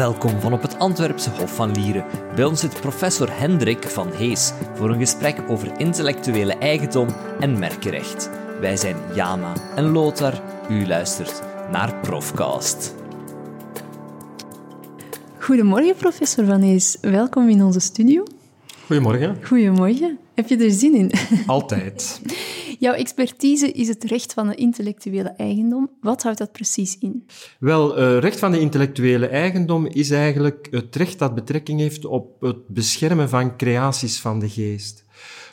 Welkom van op het Antwerpse Hof van Lieren. Bij ons zit professor Hendrik van Hees voor een gesprek over intellectuele eigendom en merkenrecht. Wij zijn Jana en Lothar. U luistert naar Profcast. Goedemorgen, professor Van Hees. Welkom in onze studio. Goedemorgen. Goedemorgen. Heb je er zin in? Altijd. Jouw expertise is het recht van de intellectuele eigendom. Wat houdt dat precies in? Wel, uh, recht van de intellectuele eigendom is eigenlijk het recht dat betrekking heeft op het beschermen van creaties van de geest.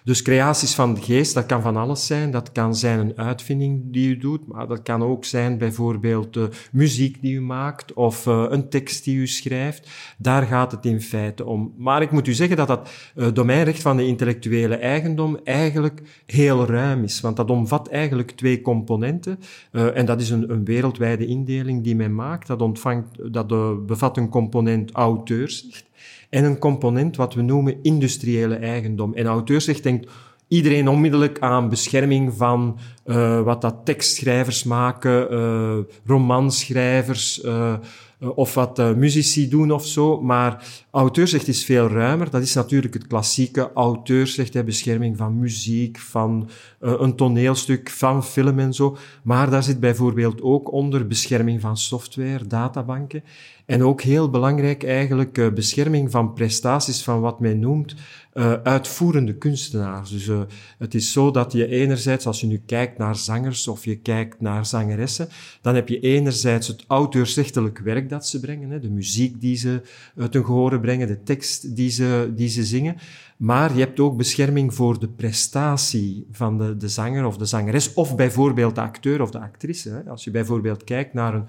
Dus creaties van de geest, dat kan van alles zijn. Dat kan zijn een uitvinding die u doet, maar dat kan ook zijn bijvoorbeeld uh, muziek die u maakt of uh, een tekst die u schrijft. Daar gaat het in feite om. Maar ik moet u zeggen dat dat uh, domeinrecht van de intellectuele eigendom eigenlijk heel ruim is, want dat omvat eigenlijk twee componenten. en dat is een, een, wereldwijde indeling die men maakt. Dat, ontvangt, dat bevat een component auteursrecht en een component wat we noemen industriële eigendom. En auteursrecht denkt iedereen onmiddellijk aan bescherming van uh, wat dat tekstschrijvers maken, uh, romanschrijvers, uh, of wat muzici doen of zo. Maar auteursrecht is veel ruimer. Dat is natuurlijk het klassieke auteursrecht, hè, bescherming van muziek, van een toneelstuk, van film en zo. Maar daar zit bijvoorbeeld ook onder bescherming van software, databanken. En ook heel belangrijk eigenlijk uh, bescherming van prestaties van wat men noemt uh, uitvoerende kunstenaars. Dus het is zo dat je enerzijds, als je nu kijkt naar zangers of je kijkt naar zangeressen, dan heb je enerzijds het auteursrechtelijk werk dat ze brengen, hè, de muziek die ze ten gehore brengen, de tekst die ze, die ze zingen. Maar je hebt ook bescherming voor de prestatie van de, de zanger of de zangeres, of bijvoorbeeld de acteur of de actrice. Als je bijvoorbeeld kijkt naar een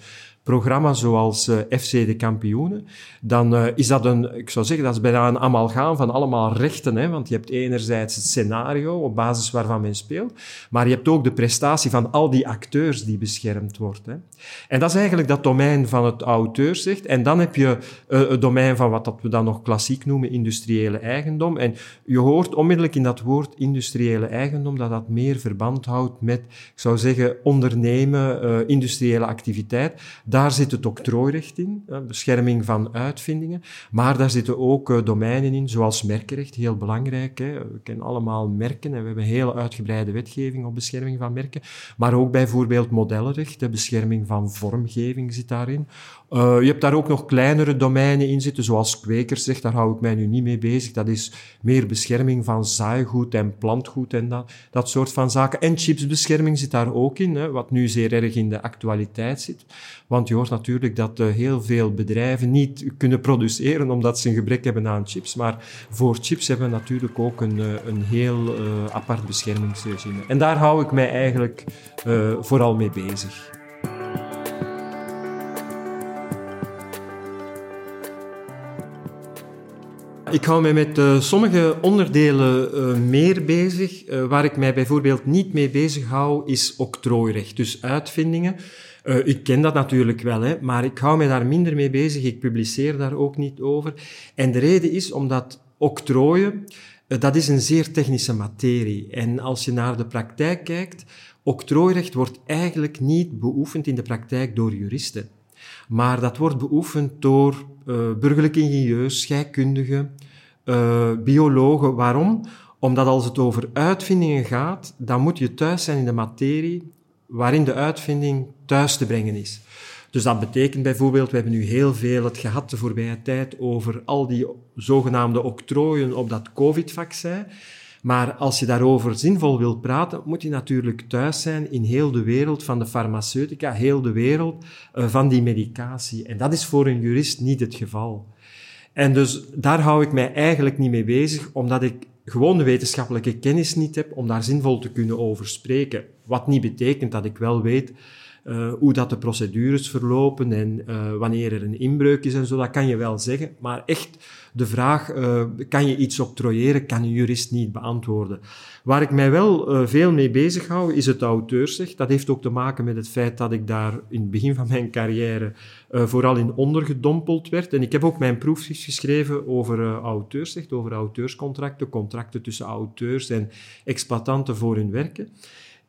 programma zoals uh, FC de Kampioenen, dan uh, is dat een, ik zou zeggen, dat is bijna een amalgaam van allemaal rechten. Hè? Want je hebt enerzijds het scenario op basis waarvan men speelt, maar je hebt ook de prestatie van al die acteurs die beschermd wordt. Hè? En dat is eigenlijk dat domein van het auteursrecht. En dan heb je uh, het domein van wat dat we dan nog klassiek noemen industriële eigendom. En je hoort onmiddellijk in dat woord industriële eigendom dat dat meer verband houdt met, ik zou zeggen, ondernemen, industriële activiteit daar zit het octrooirecht in, bescherming van uitvindingen. Maar daar zitten ook eh, domeinen in, zoals merkenrecht, heel belangrijk. We kennen allemaal merken en we hebben een heel uitgebreide wetgeving op bescherming van merken. Maar ook bijvoorbeeld modellenrecht, de bescherming van vormgeving zit daarin. Uh, je hebt daar ook nog kleinere domeinen in zitten, zoals kwekersrecht, daar hou ik mij nu niet mee bezig. Dat is meer bescherming van zaaigoed en plantgoed en dat, dat soort van zaken. En chipsbescherming zit daar ook in, hè, wat nu zeer erg in de actualiteit zit. Want je hoort natuurlijk dat uh, heel veel bedrijven niet kunnen produceren omdat ze een gebrek hebben aan chips. Maar voor chips hebben we natuurlijk ook een, uh, een heel apart beschermingsregime. En daar hou ik mij eigenlijk vooral mee bezig. Ik hou mij met uh, sommige onderdelen uh, meer bezig. Uh, waar ik mij bijvoorbeeld niet mee bezig hou, is octrooirecht. Dus uitvindingen. ik ken dat natuurlijk wel, hè, maar ik hou mij daar minder mee bezig. Ik publiceer daar ook niet over. En de reden is omdat octrooien, dat is een zeer technische materie. En als je naar de praktijk kijkt, octrooirecht wordt eigenlijk niet beoefend in de praktijk door juristen. Maar dat wordt beoefend door uh, burgerlijke ingenieurs, scheikundigen, uh, biologen. Waarom? Omdat als het over uitvindingen gaat, dan moet je thuis zijn in de materie waarin de uitvinding thuis te brengen is. Dus dat betekent bijvoorbeeld, we hebben nu heel veel het gehad de voorbije tijd over al die zogenaamde octrooien op dat COVID-vaccin. Maar als je daarover zinvol wilt praten, moet je natuurlijk thuis zijn in heel de wereld van de farmaceutica, heel de wereld uh, van die medicatie. En dat is voor een jurist niet het geval. En dus daar hou ik mij eigenlijk niet mee bezig, omdat ik gewoon de wetenschappelijke kennis niet heb om daar zinvol te kunnen over spreken. Wat niet betekent dat ik wel weet uh, hoe dat de procedures verlopen en uh, wanneer er een inbreuk is en zo, dat kan je wel zeggen. Maar echt de vraag, uh, kan je iets octrooieren, kan een jurist niet beantwoorden. Waar ik mij wel veel mee bezig hou, is het auteursrecht. Dat heeft ook te maken met het feit dat ik daar in het begin van mijn carrière vooral in ondergedompeld werd. En ik heb ook mijn proefschrift geschreven over auteursrecht, over auteurscontracten, contracten tussen auteurs en exploitanten voor hun werken.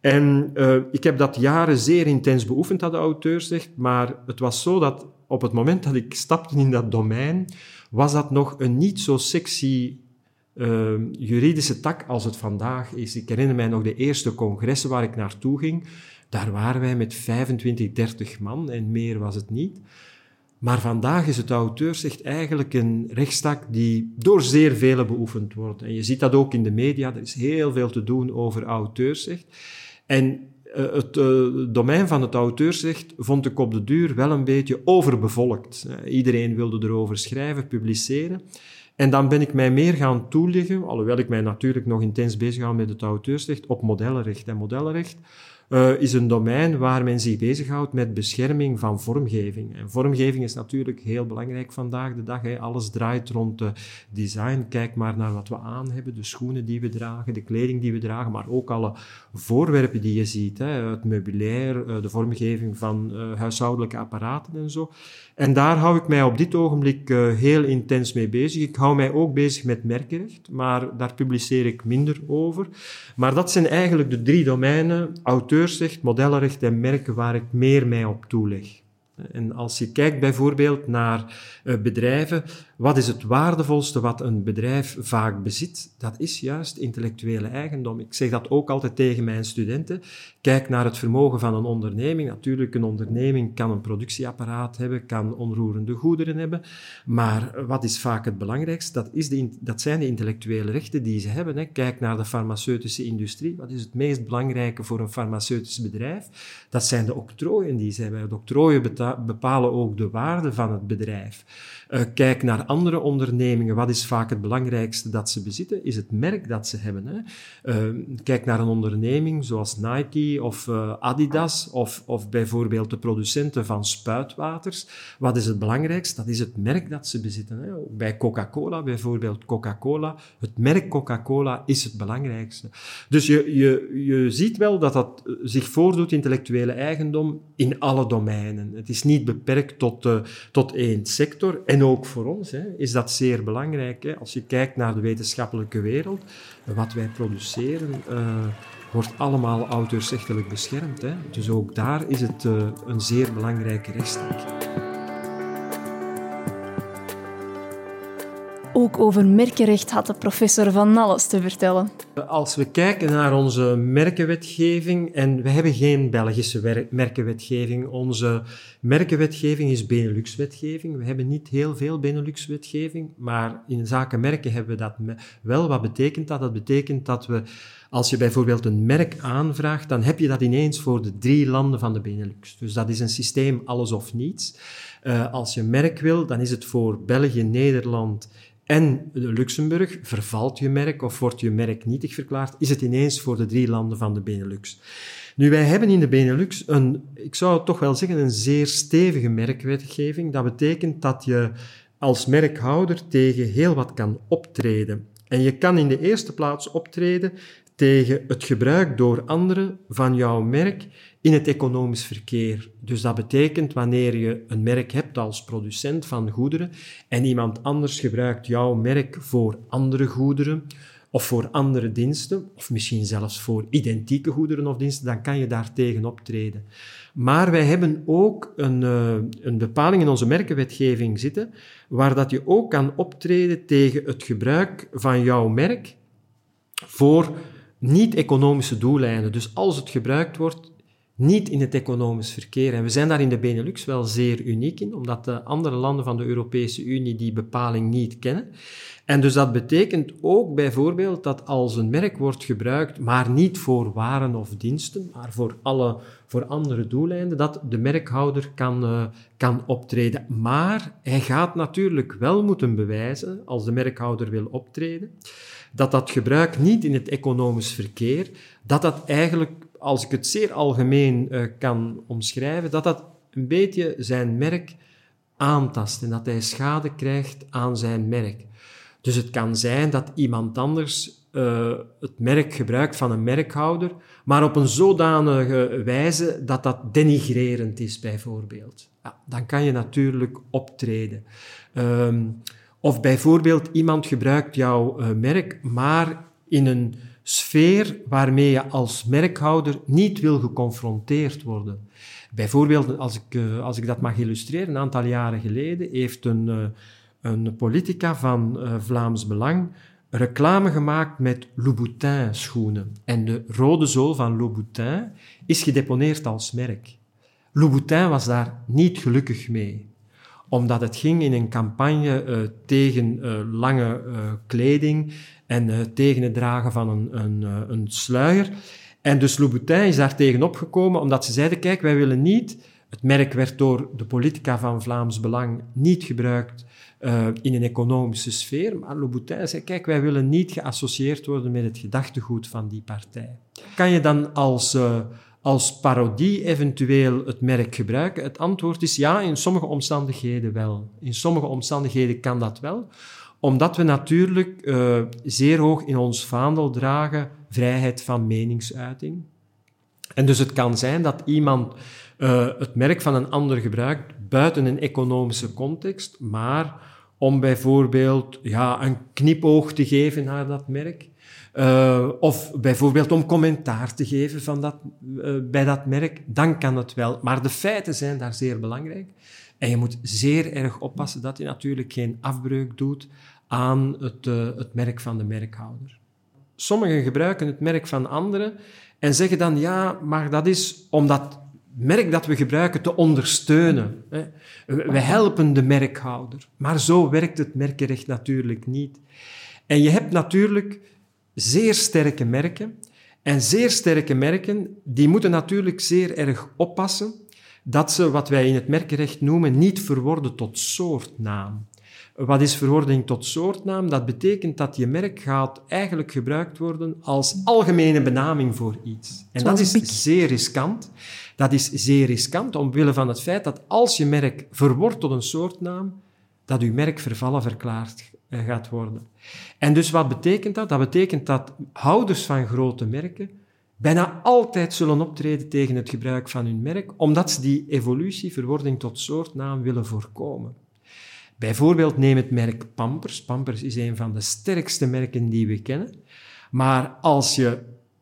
En uh, ik heb dat jaren zeer intens beoefend, dat de auteur zegt, maar het was zo dat op het moment dat ik stapte in dat domein, was dat nog een niet zo sexy uh, juridische tak als het vandaag is. Ik herinner mij nog de eerste congressen waar ik naartoe ging. Daar waren wij met 25, 30 man en meer was het niet. Maar vandaag is het auteursrecht eigenlijk een rechtstak die door zeer velen beoefend wordt. En je ziet dat ook in de media, er is heel veel te doen over auteursrecht. En uh, het uh, domein van het auteursrecht vond ik op de duur wel een beetje overbevolkt. Uh, iedereen wilde erover schrijven, publiceren. En dan ben ik mij meer gaan toeleggen, alhoewel ik mij natuurlijk nog intens bezig hou met het auteursrecht, op modellenrecht. En modellenrecht uh, is een domein waar men zich bezighoudt met bescherming van vormgeving. En vormgeving is natuurlijk heel belangrijk vandaag de dag. Hè. Alles draait rond uh, design. Kijk maar naar wat we aan hebben, de schoenen die we dragen, de kleding die we dragen, maar ook alle voorwerpen die je ziet. Hè. Het meubilair, uh, de vormgeving van huishoudelijke apparaten en zo. En daar hou ik mij op dit ogenblik heel intens mee bezig. Ik hou mij ook bezig met merkenrecht, maar daar publiceer ik minder over. Maar dat zijn eigenlijk de drie domeinen, auteursrecht, modellenrecht en merken, waar ik meer mij op toeleg. En als je kijkt bijvoorbeeld naar uh, bedrijven, wat is het waardevolste wat een bedrijf vaak bezit? Dat is juist intellectuele eigendom. Ik zeg dat ook altijd tegen mijn studenten. Kijk naar het vermogen van een onderneming. Natuurlijk, een onderneming kan een productieapparaat hebben, kan onroerende goederen hebben. Maar wat is vaak het belangrijkste? Dat, is de, dat zijn de intellectuele rechten die ze hebben. Hè. Kijk naar de farmaceutische industrie. Wat is het meest belangrijke voor een farmaceutisch bedrijf? Dat zijn de octrooien die ze hebben. De octrooien bepalen ook de waarde van het bedrijf. Uh, kijk naar andere ondernemingen. Wat is vaak het belangrijkste dat ze bezitten? Is het merk dat ze hebben. Hè? Uh, kijk naar een onderneming zoals Nike of uh, Adidas of, of bijvoorbeeld de producenten van spuitwaters. Wat is het belangrijkste? Dat is het merk dat ze bezitten. Hè? Bij Coca-Cola bijvoorbeeld, Coca-Cola. Het merk Coca-Cola is het belangrijkste. Dus je, je, je ziet wel dat dat zich voordoet, intellectuele eigendom, in alle domeinen. Het is niet beperkt tot, tot één sector. En ook voor ons hè, is dat zeer belangrijk. Hè. Als je kijkt naar de wetenschappelijke wereld, wat wij produceren, uh, wordt allemaal auteursrechtelijk beschermd. Hè. Dus ook daar is het uh, een zeer belangrijke rechtstak. Ook over merkenrecht had de professor van alles te vertellen. Als we kijken naar onze merkenwetgeving, en we hebben geen Belgische merkenwetgeving, onze merkenwetgeving is Benelux-wetgeving. We hebben niet heel veel Benelux-wetgeving, maar in zaken merken hebben we dat wel. Wat betekent dat? Dat betekent dat we, als je bijvoorbeeld een merk aanvraagt, dan heb je dat ineens voor de drie landen van de Benelux. Dus dat is een systeem alles of niets. Uh, als je merk wil, dan is het voor België, Nederland en Luxemburg, vervalt je merk of wordt je merk nietig verklaard, is het ineens voor de drie landen van de Benelux. Nu, wij hebben in de Benelux een, ik zou toch wel zeggen, een zeer stevige merkwetgeving. Dat betekent dat je als merkhouder tegen heel wat kan optreden. En je kan in de eerste plaats optreden tegen het gebruik door anderen van jouw merk in het economisch verkeer. Dus dat betekent wanneer je een merk hebt als producent van goederen en iemand anders gebruikt jouw merk voor andere goederen of voor andere diensten, of misschien zelfs voor identieke goederen of diensten, dan kan je daartegen optreden. Maar wij hebben ook een, uh, een bepaling in onze merkenwetgeving zitten, waar dat je ook kan optreden tegen het gebruik van jouw merk voor niet-economische doeleinden. Dus als het gebruikt wordt niet in het economisch verkeer. En we zijn daar in de Benelux wel zeer uniek in, omdat de andere landen van de Europese Unie die bepaling niet kennen. En dus dat betekent ook bijvoorbeeld dat als een merk wordt gebruikt, maar niet voor waren of diensten, maar voor, alle, voor andere doeleinden, dat de merkhouder kan, uh, kan optreden. Maar hij gaat natuurlijk wel moeten bewijzen, als de merkhouder wil optreden, dat dat gebruik niet in het economisch verkeer, dat dat eigenlijk als ik het zeer algemeen uh, kan omschrijven, dat dat een beetje zijn merk aantast en dat hij schade krijgt aan zijn merk. Dus het kan zijn dat iemand anders uh, het merk gebruikt van een merkhouder, maar op een zodanige wijze dat dat denigrerend is, bijvoorbeeld. Dan kan je natuurlijk optreden. Um, of bijvoorbeeld iemand gebruikt jouw uh, merk, maar in een sfeer waarmee je als merkhouder niet wil geconfronteerd worden. Bijvoorbeeld, als ik, uh, als ik dat mag illustreren, een aantal jaren geleden heeft een, uh, een politica van uh, Vlaams Belang reclame gemaakt met Louboutin schoenen. En de rode zool van Louboutin is gedeponeerd als merk. Louboutin was daar niet gelukkig mee omdat het ging in een campagne uh, tegen uh, lange uh, kleding en tegen het dragen van een, een, een sluier. En dus Louboutin is daar tegen opgekomen, omdat ze zeiden, kijk, wij willen niet... Het merk werd door de politica van Vlaams Belang niet gebruikt in een economische sfeer. Maar Louboutin zei, kijk, wij willen niet geassocieerd worden met het gedachtegoed van die partij. Kan je dan als, als parodie eventueel het merk gebruiken? Het antwoord is ja, in sommige omstandigheden wel. In sommige omstandigheden kan dat wel omdat we natuurlijk uh, zeer hoog in ons vaandel dragen vrijheid van meningsuiting. En dus het kan zijn dat iemand uh, het merk van een ander gebruikt buiten een economische context, maar om bijvoorbeeld ja, een knipoog te geven naar dat merk. Uh, of bijvoorbeeld om commentaar te geven van dat, uh, bij dat merk, dan kan het wel. Maar de feiten zijn daar zeer belangrijk. En je moet zeer erg oppassen dat je natuurlijk geen afbreuk doet aan het, uh, het merk van de merkhouder. Sommigen gebruiken het merk van anderen en zeggen dan, ja, maar dat is om dat merk dat we gebruiken te ondersteunen. We helpen de merkhouder. Maar zo werkt het merkenrecht natuurlijk niet. En je hebt natuurlijk zeer sterke merken. En zeer sterke merken, die moeten natuurlijk zeer erg oppassen dat ze wat wij in het merkenrecht noemen niet verworden tot soortnaam. Wat is verwording tot soortnaam? Dat betekent dat je merk gaat eigenlijk gebruikt worden als algemene benaming voor iets. En dat is zeer riskant. Dat is zeer riskant omwille van het feit dat als je merk verwordt tot een soortnaam, dat je merk vervallen verklaard gaat worden. En dus wat betekent dat? Dat betekent dat houders van grote merken bijna altijd zullen optreden tegen het gebruik van hun merk, omdat ze die evolutie, verwording tot soortnaam willen voorkomen. Bijvoorbeeld neem het merk Pampers. Pampers is een van de sterkste merken die we kennen. Maar als je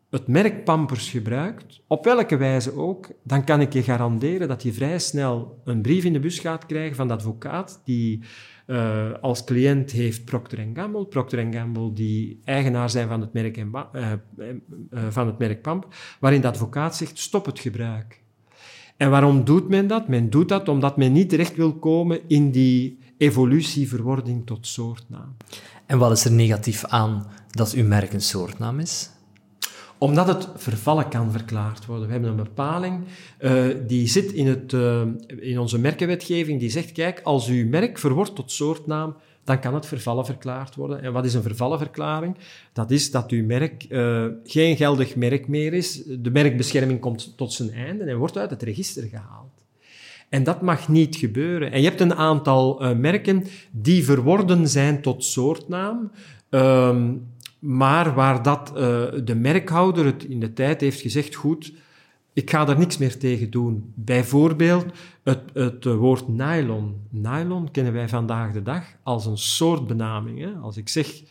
het merk Pampers gebruikt, op welke wijze ook, dan kan ik je garanderen dat je vrij snel een brief in de bus gaat krijgen van de advocaat die uh, als cliënt heeft Procter Gamble. Procter Gamble die eigenaar zijn van het merk, uh, uh, van het merk Pamp, waarin de advocaat zegt stop het gebruik. En waarom doet men dat? Men doet dat omdat men niet terecht wil komen in die evolutieverwording tot soortnaam. En wat is er negatief aan dat uw merk een soortnaam is? Omdat het vervallen kan verklaard worden. We hebben een bepaling uh, die zit in, het, uh, in onze merkenwetgeving, die zegt, kijk, als uw merk verwordt tot soortnaam, dan kan het vervallen verklaard worden. En wat is een vervallenverklaring? Dat is dat uw merk uh, geen geldig merk meer is. De merkbescherming komt tot zijn einde en wordt uit het register gehaald. En dat mag niet gebeuren. En je hebt een aantal merken die verworden zijn tot soortnaam, uh, maar waar dat, uh, de merkhouder het in de tijd heeft gezegd, goed, ik ga er niks meer tegen doen. Bijvoorbeeld het, het woord nylon. Nylon kennen wij vandaag de dag als een soort benaming. Hè? Als ik zeg,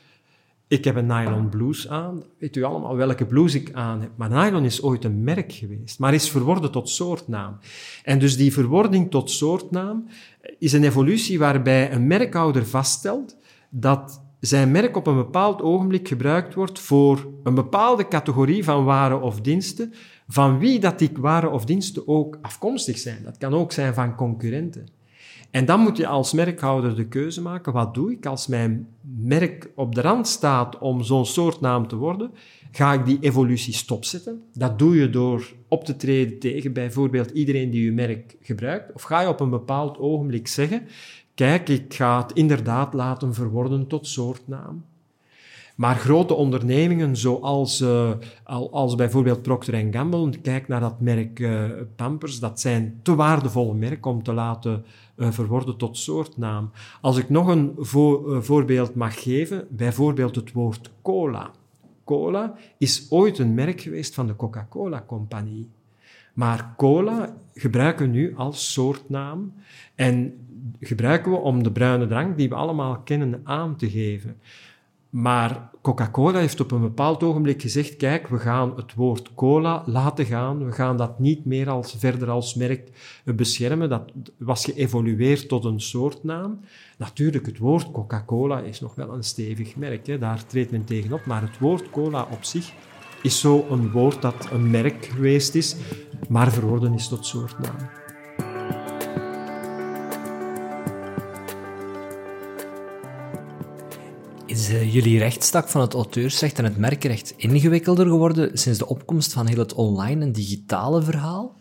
ik heb een nylon blouse aan, weet u allemaal welke blouse ik aan heb. Maar nylon is ooit een merk geweest, maar is verworden tot soortnaam. En dus die verwording tot soortnaam is een evolutie waarbij een merkhouder vaststelt dat zijn merk op een bepaald ogenblik gebruikt wordt voor een bepaalde categorie van waren of diensten, van wie dat die waren of diensten ook afkomstig zijn. Dat kan ook zijn van concurrenten. En dan moet je als merkhouder de keuze maken, wat doe ik als mijn merk op de rand staat om zo'n soort naam te worden? Ga ik die evolutie stopzetten? Dat doe je door op te treden tegen bijvoorbeeld iedereen die je merk gebruikt. Of ga je op een bepaald ogenblik zeggen, kijk, ik ga het inderdaad laten verworden tot soortnaam. Maar grote ondernemingen zoals uh, als bijvoorbeeld Procter Gamble, kijk naar dat merk uh, Pampers, dat zijn te waardevolle merken om te laten uh, verworden tot soortnaam. Als ik nog een vo voorbeeld mag geven, bijvoorbeeld het woord cola. Cola is ooit een merk geweest van de Coca-Cola-compagnie. Maar cola gebruiken we nu als soortnaam en gebruiken we om de bruine drank die we allemaal kennen aan te geven. Maar Coca-Cola heeft op een bepaald ogenblik gezegd, kijk, we gaan het woord cola laten gaan. We gaan dat niet meer als, verder als merk beschermen. Dat was geëvolueerd tot een soortnaam. Natuurlijk, het woord Coca-Cola is nog wel een stevig merk. Hè. Daar treedt men tegenop. Maar het woord cola op zich is zo een woord dat een merk geweest is, maar verworden is tot soortnaam. Is uh, jullie rechtstak van het auteursrecht en het merkrecht ingewikkelder geworden sinds de opkomst van heel het online en digitale verhaal?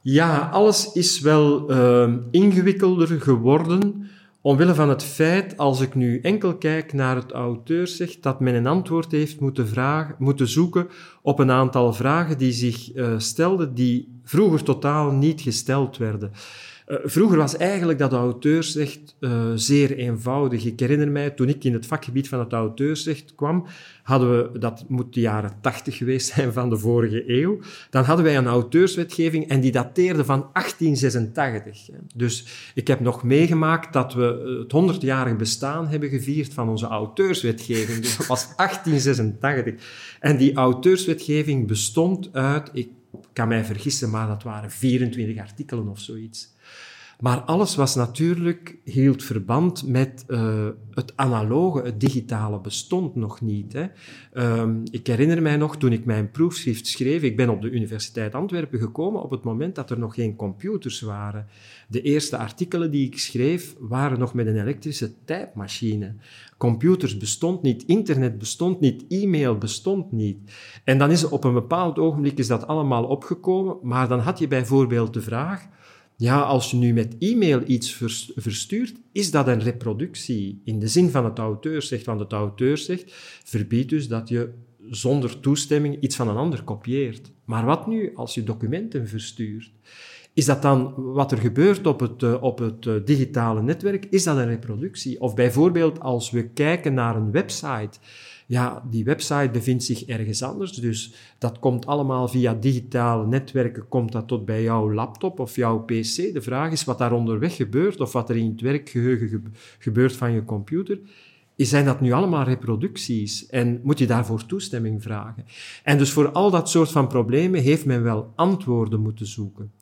Ja, alles is wel uh, ingewikkelder geworden. Omwille van het feit, als ik nu enkel kijk naar het auteursrecht, dat men een antwoord heeft moeten, vragen, moeten zoeken op een aantal vragen die zich uh, stelden, die vroeger totaal niet gesteld werden. Uh, vroeger was eigenlijk dat auteursrecht uh, zeer eenvoudig. Ik herinner mij, toen ik in het vakgebied van het auteursrecht kwam, hadden we, dat moet de jaren tachtig geweest zijn van de vorige eeuw, dan hadden wij een auteurswetgeving en die dateerde van 1886. Dus ik heb nog meegemaakt dat we het 100-jarig bestaan hebben gevierd van onze auteurswetgeving. Dus dat was 1886. En die auteurswetgeving bestond uit, ik kan mij vergissen, maar dat waren 24 artikelen of zoiets. Maar alles was natuurlijk, hield verband met uh, het analoge, het digitale bestond nog niet. Hè. Um, ik herinner mij nog, toen ik mijn proefschrift schreef, ik ben op de Universiteit Antwerpen gekomen op het moment dat er nog geen computers waren. De eerste artikelen die ik schreef, waren nog met een elektrische typemachine. Computers bestond niet, internet bestond niet, e-mail bestond niet. En dan is op een bepaald ogenblik is dat allemaal opgekomen, maar dan had je bijvoorbeeld de vraag ja, als je nu met e-mail iets verstuurt, is dat een reproductie in de zin van het auteursrecht. Want het auteursrecht verbiedt dus dat je zonder toestemming iets van een ander kopieert. Maar wat nu als je documenten verstuurt? Is dat dan wat er gebeurt op het, eh, op het eh, digitale netwerk? Is dat een reproductie? Of bijvoorbeeld als we kijken naar een website ja, die website bevindt zich ergens anders, dus dat komt allemaal via digitale netwerken, komt dat tot bij jouw laptop of jouw pc. De vraag is wat daar onderweg gebeurt, of wat er in het werkgeheugen gebeurt van je computer. Zijn dat nu allemaal reproducties en moet je daarvoor toestemming vragen? En dus voor al dat soort van problemen heeft men wel antwoorden moeten zoeken.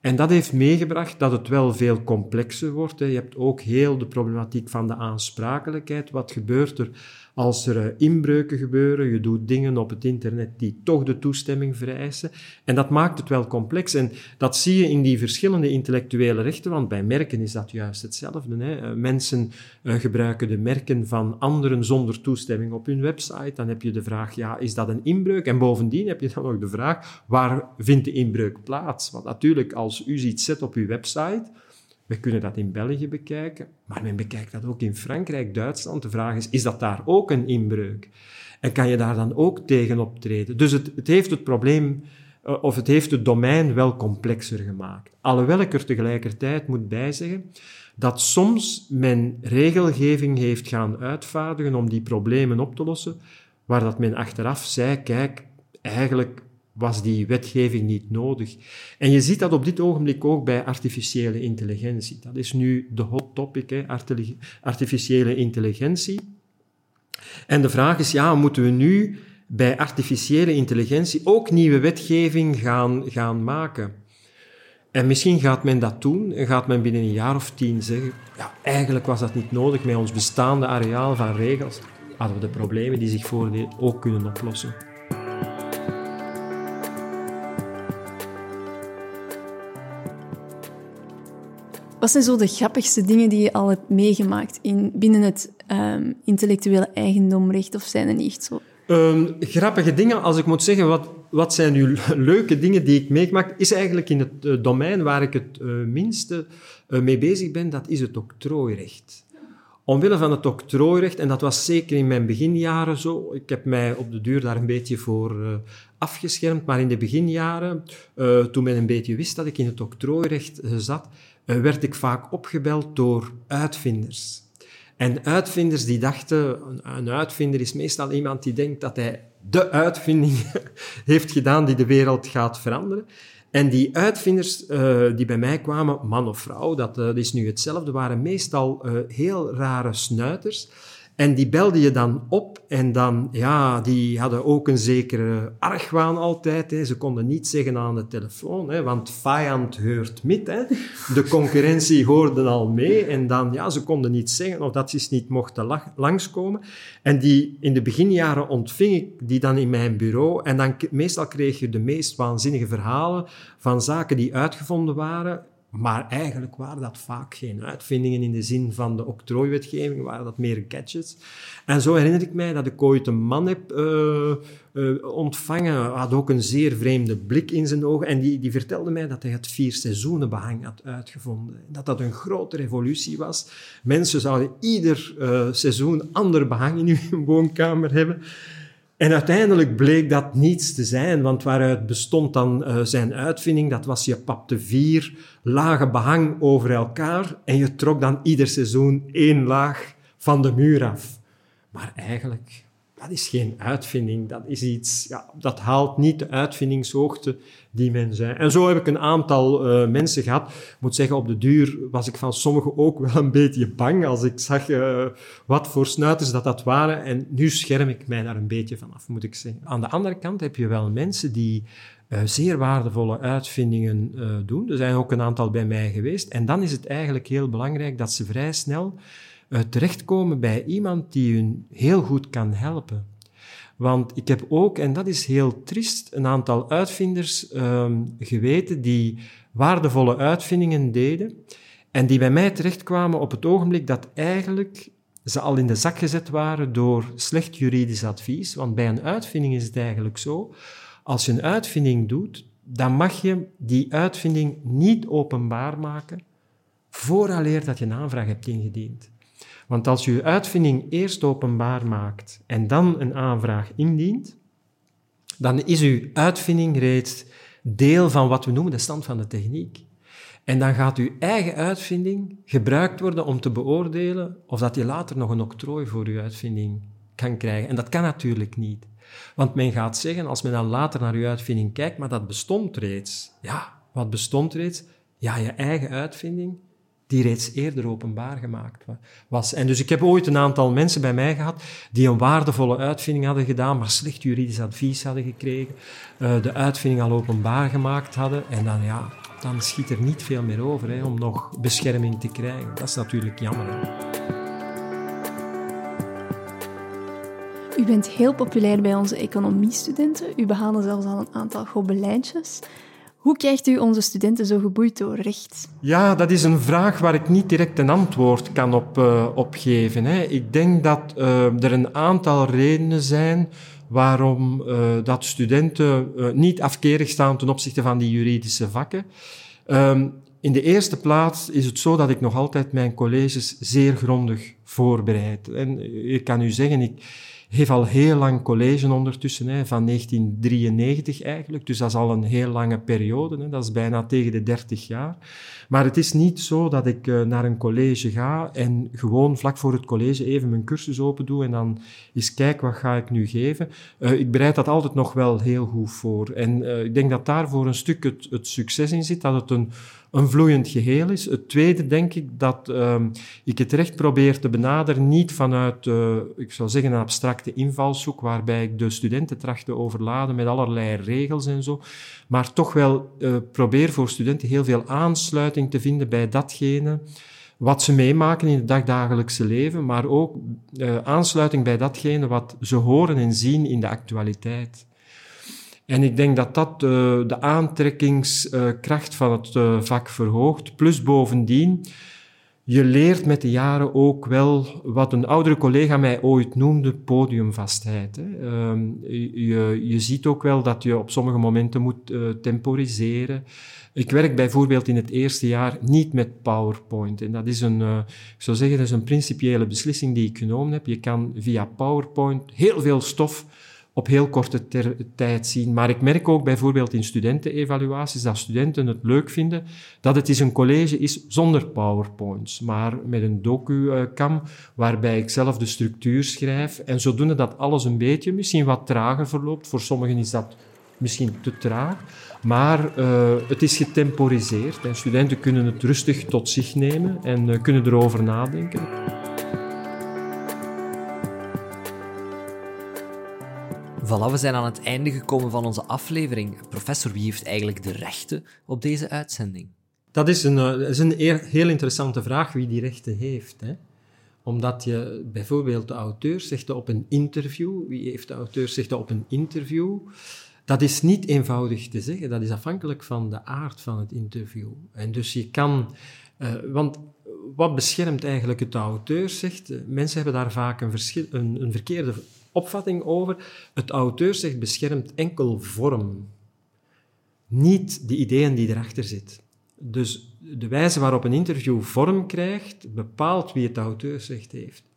En dat heeft meegebracht dat het wel veel complexer wordt. Je hebt ook heel de problematiek van de aansprakelijkheid. Wat gebeurt er als er eh, inbreuken gebeuren, je doet dingen op het internet die toch de toestemming vereisen. En dat maakt het wel complex. En dat zie je in die verschillende intellectuele rechten, want bij merken is dat juist hetzelfde. Hè. Eh, mensen uh, gebruiken de merken van anderen zonder toestemming op hun website. Dan heb je de vraag, ja, is dat een inbreuk? En bovendien heb je dan ook de vraag, waar vindt de inbreuk plaats? Want natuurlijk, als u iets zet op uw website we kunnen dat in België bekijken, maar men bekijkt dat ook in Frankrijk, Duitsland. De vraag is, is dat daar ook een inbreuk? En kan je daar dan ook tegen optreden? Dus het, het heeft het probleem, uh, of het heeft het domein wel complexer gemaakt. Alhoewel ik er tegelijkertijd moet bijzeggen dat soms men regelgeving heeft gaan uitvaardigen om die problemen op te lossen, waar dat men achteraf zei, kijk, eigenlijk was die wetgeving niet nodig. En je ziet dat op dit ogenblik ook bij artificiële intelligentie. Dat is nu de hot topic, hè, artificiële intelligentie. En de vraag is, ja, moeten we nu bij artificiële intelligentie ook nieuwe wetgeving gaan, gaan maken? En misschien gaat men dat doen en gaat men binnen een jaar of tien zeggen, ja, eigenlijk was dat niet nodig. Met ons bestaande areaal van regels hadden we de problemen die zich voordeden ook kunnen oplossen. Wat zijn zo de grappigste dingen die je al hebt meegemaakt in, binnen het um, intellectuele eigendomrecht? Of zijn er niet zo? Um, grappige dingen, als ik moet zeggen, wat, wat zijn nu leuke dingen die ik meegemaakt, is eigenlijk in het uh, domein waar ik het uh, minste uh, mee bezig ben, dat is het octrooirecht. Omwille van het octrooirecht, en dat was zeker in mijn beginjaren zo, ik heb mij op de duur daar een beetje voor afgeschermd, maar in de beginjaren, toen men een beetje wist dat ik in het octrooirecht zat, eh, werd ik vaak opgebeld door uitvinders. En uitvinders die dachten, een uitvinder is meestal iemand die denkt dat hij de uitvinding heeft gedaan die de wereld gaat veranderen. En die uitvinders uh, die bij mij kwamen, man of vrouw, dat uh, is nu hetzelfde, waren meestal heel rare snuiters. En die belde je dan op en dan, ja, die hadden ook een zekere argwaan altijd. Hè. Ze konden niet zeggen aan de telefoon, hè, want vijand heurt mit. Hè. De concurrentie hoorde al mee en dan, ja, ze konden niet zeggen of dat ze niet mochten langskomen. En die, in de beginjaren ontving ik die dan in mijn bureau en dan meestal kreeg je de meest waanzinnige verhalen van zaken die uitgevonden waren maar eigenlijk waren dat vaak geen uitvindingen in de zin van de octrooiwetgeving, waren dat meer gadgets. En zo herinner ik mij dat ik ooit een man heb uh, ontvangen, had ook een zeer vreemde blik in zijn ogen, en die, die vertelde mij dat hij het vier seizoenen behang had uitgevonden. Dat dat een grote revolutie was. Mensen zouden ieder uh, seizoen ander behang in hun woonkamer hebben. En uiteindelijk bleek dat niets te zijn, want waaruit bestond dan uh, zijn uitvinding? Dat was je papte vier lage behang over elkaar en je trok dan ieder seizoen één laag van de muur af. Maar eigenlijk dat is geen uitvinding, dat is iets, ja, dat haalt niet de uitvindingshoogte die men. En zo heb ik een aantal uh, mensen gehad. Ik moet zeggen, op de duur was ik van sommigen ook wel een beetje bang als ik zag uh, wat voor snuiters dat dat waren. En nu scherm ik mij daar een beetje van af, moet ik zeggen. Aan de andere kant heb je wel mensen die uh, zeer waardevolle uitvindingen doen. Er zijn ook een aantal bij mij geweest. En dan is het eigenlijk heel belangrijk dat ze vrij snel terechtkomen bij iemand die hun heel goed kan helpen. Want ik heb ook, en dat is heel triest, een aantal uitvinders um, geweten die waardevolle uitvindingen deden en die bij mij terechtkwamen op het ogenblik dat eigenlijk ze al in de zak gezet waren door slecht juridisch advies. Want bij een uitvinding is het eigenlijk zo, als je een uitvinding doet, dan mag je die uitvinding niet openbaar maken vooraleer dat je een aanvraag hebt ingediend. Want als je je uitvinding eerst openbaar maakt en dan een aanvraag indient, dan is uw uitvinding reeds deel van wat we noemen de stand van de techniek. En dan gaat uw eigen uitvinding gebruikt worden om te beoordelen of dat je later nog een octrooi voor uw uitvinding kan krijgen. En dat kan natuurlijk niet. Want men gaat zeggen, als men dan later naar uw uitvinding kijkt, maar dat bestond reeds. Ja, wat bestond reeds? Ja, je eigen uitvinding die reeds eerder openbaar gemaakt was. En dus ik heb ooit een aantal mensen bij mij gehad die een waardevolle uitvinding hadden gedaan, maar slecht juridisch advies hadden gekregen, uh, de uitvinding al openbaar gemaakt hadden, en dan ja, dan schiet er niet veel meer over hè, om nog bescherming te krijgen. Dat is natuurlijk jammer. U bent heel populair bij onze economiestudenten. U behaalde zelfs al een aantal gobelijntjes. Hoe krijgt u onze studenten zo geboeid door recht? Ja, dat is een vraag waar ik niet direct een antwoord kan op, uh, geven. Hè. Ik denk dat uh, er een aantal redenen zijn waarom uh, dat studenten niet afkerig staan ten opzichte van die juridische vakken. Um, in de eerste plaats is het zo dat ik nog altijd mijn colleges zeer grondig voorbereid. En ik kan u zeggen, ik heeft al heel lang college ondertussen, hè, van 1993 eigenlijk. Dus dat is al een heel lange periode. Hè. Dat is bijna tegen de 30 jaar. Maar het is niet zo dat ik uh, naar een college ga en gewoon vlak voor het college even mijn cursus open doe en dan eens kijk wat ga ik nu geven. Uh, ik bereid dat altijd nog wel heel goed voor. En uh, ik denk dat daar voor een stuk het, succes in zit, dat het een een vloeiend geheel is. Het tweede denk ik dat um, ik het recht probeer te benaderen niet vanuit, uh, ik zou zeggen, een abstracte invalshoek waarbij ik de studenten tracht te overladen met allerlei regels en zo, maar toch wel uh, probeer voor studenten heel veel aansluiting te vinden bij datgene wat ze meemaken in het dagdagelijkse leven, maar ook uh, aansluiting bij datgene wat ze horen en zien in de actualiteit. En ik denk dat dat de aantrekkingskracht van het vak verhoogt. Plus bovendien, je leert met de jaren ook wel wat een oudere collega mij ooit noemde, podiumvastheid. Hè. Uh, je, je ziet ook wel dat je op sommige momenten moet uh, temporiseren. Ik werk bijvoorbeeld in het eerste jaar niet met PowerPoint. En dat is een, uh, ik zou zeggen, dat is een principiële beslissing die ik genomen heb. Je kan via PowerPoint heel veel stof op heel korte tijd zien. Maar ik merk ook bijvoorbeeld in studentenevaluaties dat studenten het leuk vinden dat het is een college is zonder powerpoints, maar met een docu-cam waarbij ik zelf de structuur schrijf en zodoende dat alles een beetje misschien wat trager verloopt. Voor sommigen is dat misschien te traag, maar uh, het is getemporiseerd en studenten kunnen het rustig tot zich nemen en uh, kunnen erover nadenken. Voilà, we zijn aan het einde gekomen van onze aflevering. Professor, wie heeft eigenlijk de rechten op deze uitzending? Dat is een, eh, is een heel interessante vraag, wie die rechten heeft. Hè? Omdat je bijvoorbeeld de auteursrechten op een interview, wie heeft de auteursrechten op een interview? Dat is niet eenvoudig te zeggen, dat is afhankelijk van de aard van het interview. En dus je kan, uh, want wat beschermt eigenlijk het auteursrecht? Mensen hebben daar vaak een, een, een verkeerde opvatting over. Het auteursrecht beschermt enkel vorm, niet de ideeën die erachter zitten. Dus de wijze waarop een interview vorm krijgt, bepaalt wie het auteursrecht heeft.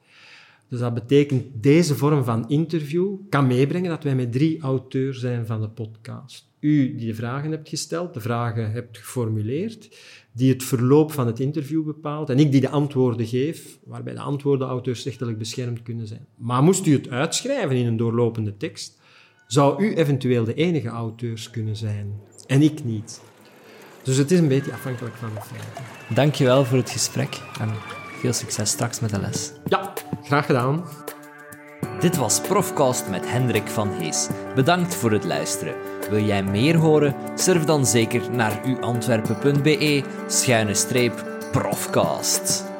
Dus dat betekent, deze vorm van interview kan meebrengen dat wij met drie auteurs zijn van de podcast. U die de vragen hebt gesteld, de vragen hebt geformuleerd, die het verloop van het interview bepaalt, en ik die de antwoorden geef, waarbij de antwoorden auteursrechtelijk beschermd kunnen zijn. Maar moest u het uitschrijven in een doorlopende tekst, zou u eventueel de enige auteurs kunnen zijn, en ik niet. Dus het is een beetje afhankelijk van de feiten. Dankjewel voor het gesprek veel succes straks met de les. Ja, graag gedaan. Dit was Profcast met Hendrik van Hees. Bedankt voor het luisteren. Wil jij meer horen? Surf dan zeker naar uantwerpen.be schuine streep profcast.